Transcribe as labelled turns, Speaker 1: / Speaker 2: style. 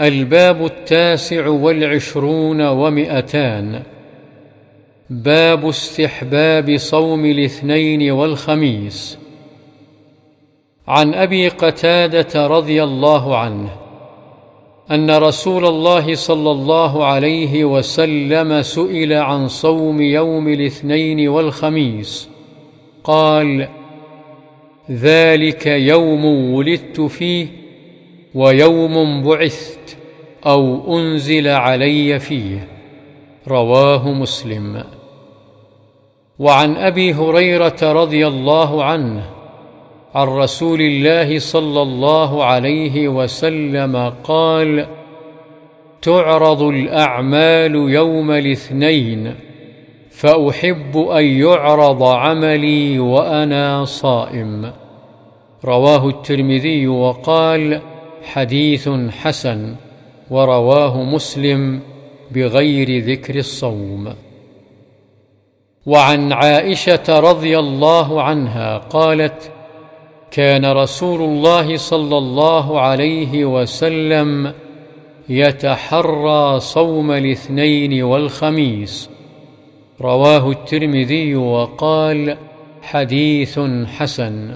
Speaker 1: الباب التاسع والعشرون ومئتان. باب استحباب صوم الاثنين والخميس. عن أبي قتادة رضي الله عنه أن رسول الله صلى الله عليه وسلم سئل عن صوم يوم الاثنين والخميس. قال ذلك يوم ولدت فيه ويوم بعثت أو أنزل علي فيه. رواه مسلم. وعن أبي هريرة رضي الله عنه عن رسول الله صلى الله عليه وسلم قال تعرض الأعمال يوم الاثنين فأحب أن يعرض عملي وأنا صائم. رواه الترمذي وقال حديث حسن ورواه مسلم بغير ذكر الصوم. وعن عائشة رضي الله عنها قالت كان رسول الله صلى الله عليه وسلم يتحرى صوم الاثنين والخميس. رواه الترمذي وقال حديث حسن.